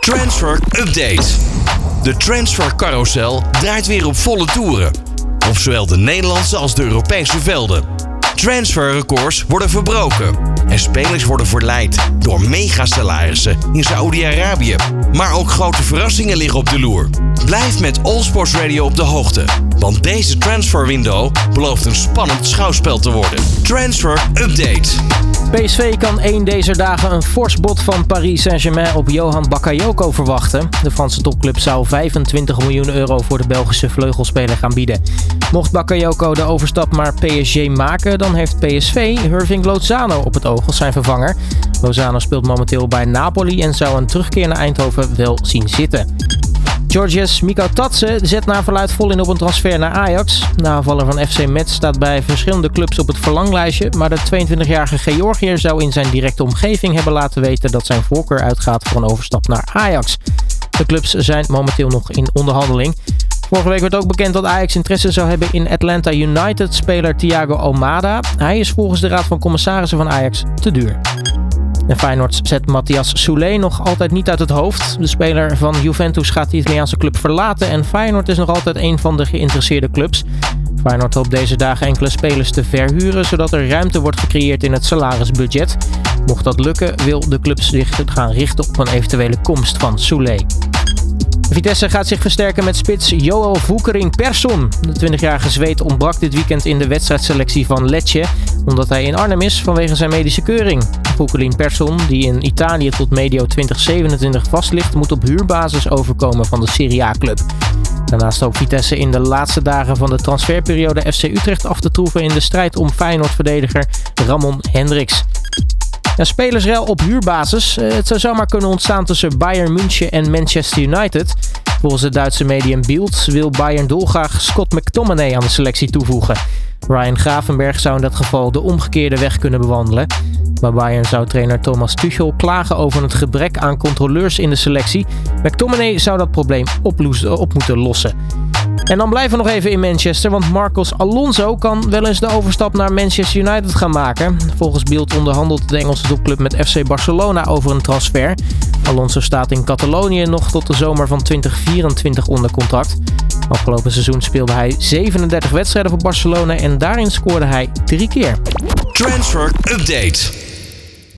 Transfer Update. De transfer carousel draait weer op volle toeren. Op zowel de Nederlandse als de Europese velden. Transferrecords worden verbroken. En spelers worden verleid door megasalarissen in Saoedi-Arabië. Maar ook grote verrassingen liggen op de loer. Blijf met All Sports Radio op de hoogte. Want deze transferwindow belooft een spannend schouwspel te worden. Transfer Update. PSV kan één deze dagen een fors bod van Paris Saint-Germain op Johan Bakayoko verwachten. De Franse topclub zou 25 miljoen euro voor de Belgische vleugelspeler gaan bieden. Mocht Bakayoko de overstap naar PSG maken, dan heeft PSV Irving Lozano op het oog als zijn vervanger. Lozano speelt momenteel bij Napoli en zou een terugkeer naar Eindhoven wel zien zitten. Georgios Tatse zet naar verluid vol in op een transfer naar Ajax. De aanvaller van FC Metz staat bij verschillende clubs op het verlanglijstje, maar de 22-jarige Georgiër zou in zijn directe omgeving hebben laten weten dat zijn voorkeur uitgaat voor een overstap naar Ajax. De clubs zijn momenteel nog in onderhandeling. Vorige week werd ook bekend dat Ajax interesse zou hebben in Atlanta United-speler Thiago Almada. Hij is volgens de Raad van Commissarissen van Ajax te duur. En Feyenoord zet Matthias Soulé nog altijd niet uit het hoofd. De speler van Juventus gaat de Italiaanse club verlaten en Feyenoord is nog altijd een van de geïnteresseerde clubs. Feyenoord hoopt deze dagen enkele spelers te verhuren, zodat er ruimte wordt gecreëerd in het salarisbudget. Mocht dat lukken, wil de club zich gaan richten op een eventuele komst van Soulé. Vitesse gaat zich versterken met spits Joel Voekering Persson. De 20-jarige Zweed ontbrak dit weekend in de wedstrijdselectie van Lecce, omdat hij in Arnhem is vanwege zijn medische keuring. Voekering Persson, die in Italië tot medio 2027 vast ligt, moet op huurbasis overkomen van de Serie A-club. Daarnaast hoopt Vitesse in de laatste dagen van de transferperiode FC Utrecht af te troeven in de strijd om Feyenoord-verdediger Ramon Hendricks. Ja, spelersrel op huurbasis. Eh, het zou zomaar kunnen ontstaan tussen Bayern München en Manchester United. Volgens het Duitse medium Bild wil Bayern dolgraag Scott McTominay aan de selectie toevoegen. Ryan Gravenberg zou in dat geval de omgekeerde weg kunnen bewandelen. Maar Bayern zou trainer Thomas Tuchel klagen over het gebrek aan controleurs in de selectie. McTominay zou dat probleem op moeten lossen. En dan blijven we nog even in Manchester, want Marcos Alonso kan wel eens de overstap naar Manchester United gaan maken. Volgens Beeld onderhandelt de Engelse topclub met FC Barcelona over een transfer. Alonso staat in Catalonië nog tot de zomer van 2024 onder contract. Afgelopen seizoen speelde hij 37 wedstrijden voor Barcelona en daarin scoorde hij drie keer. Transfer Update.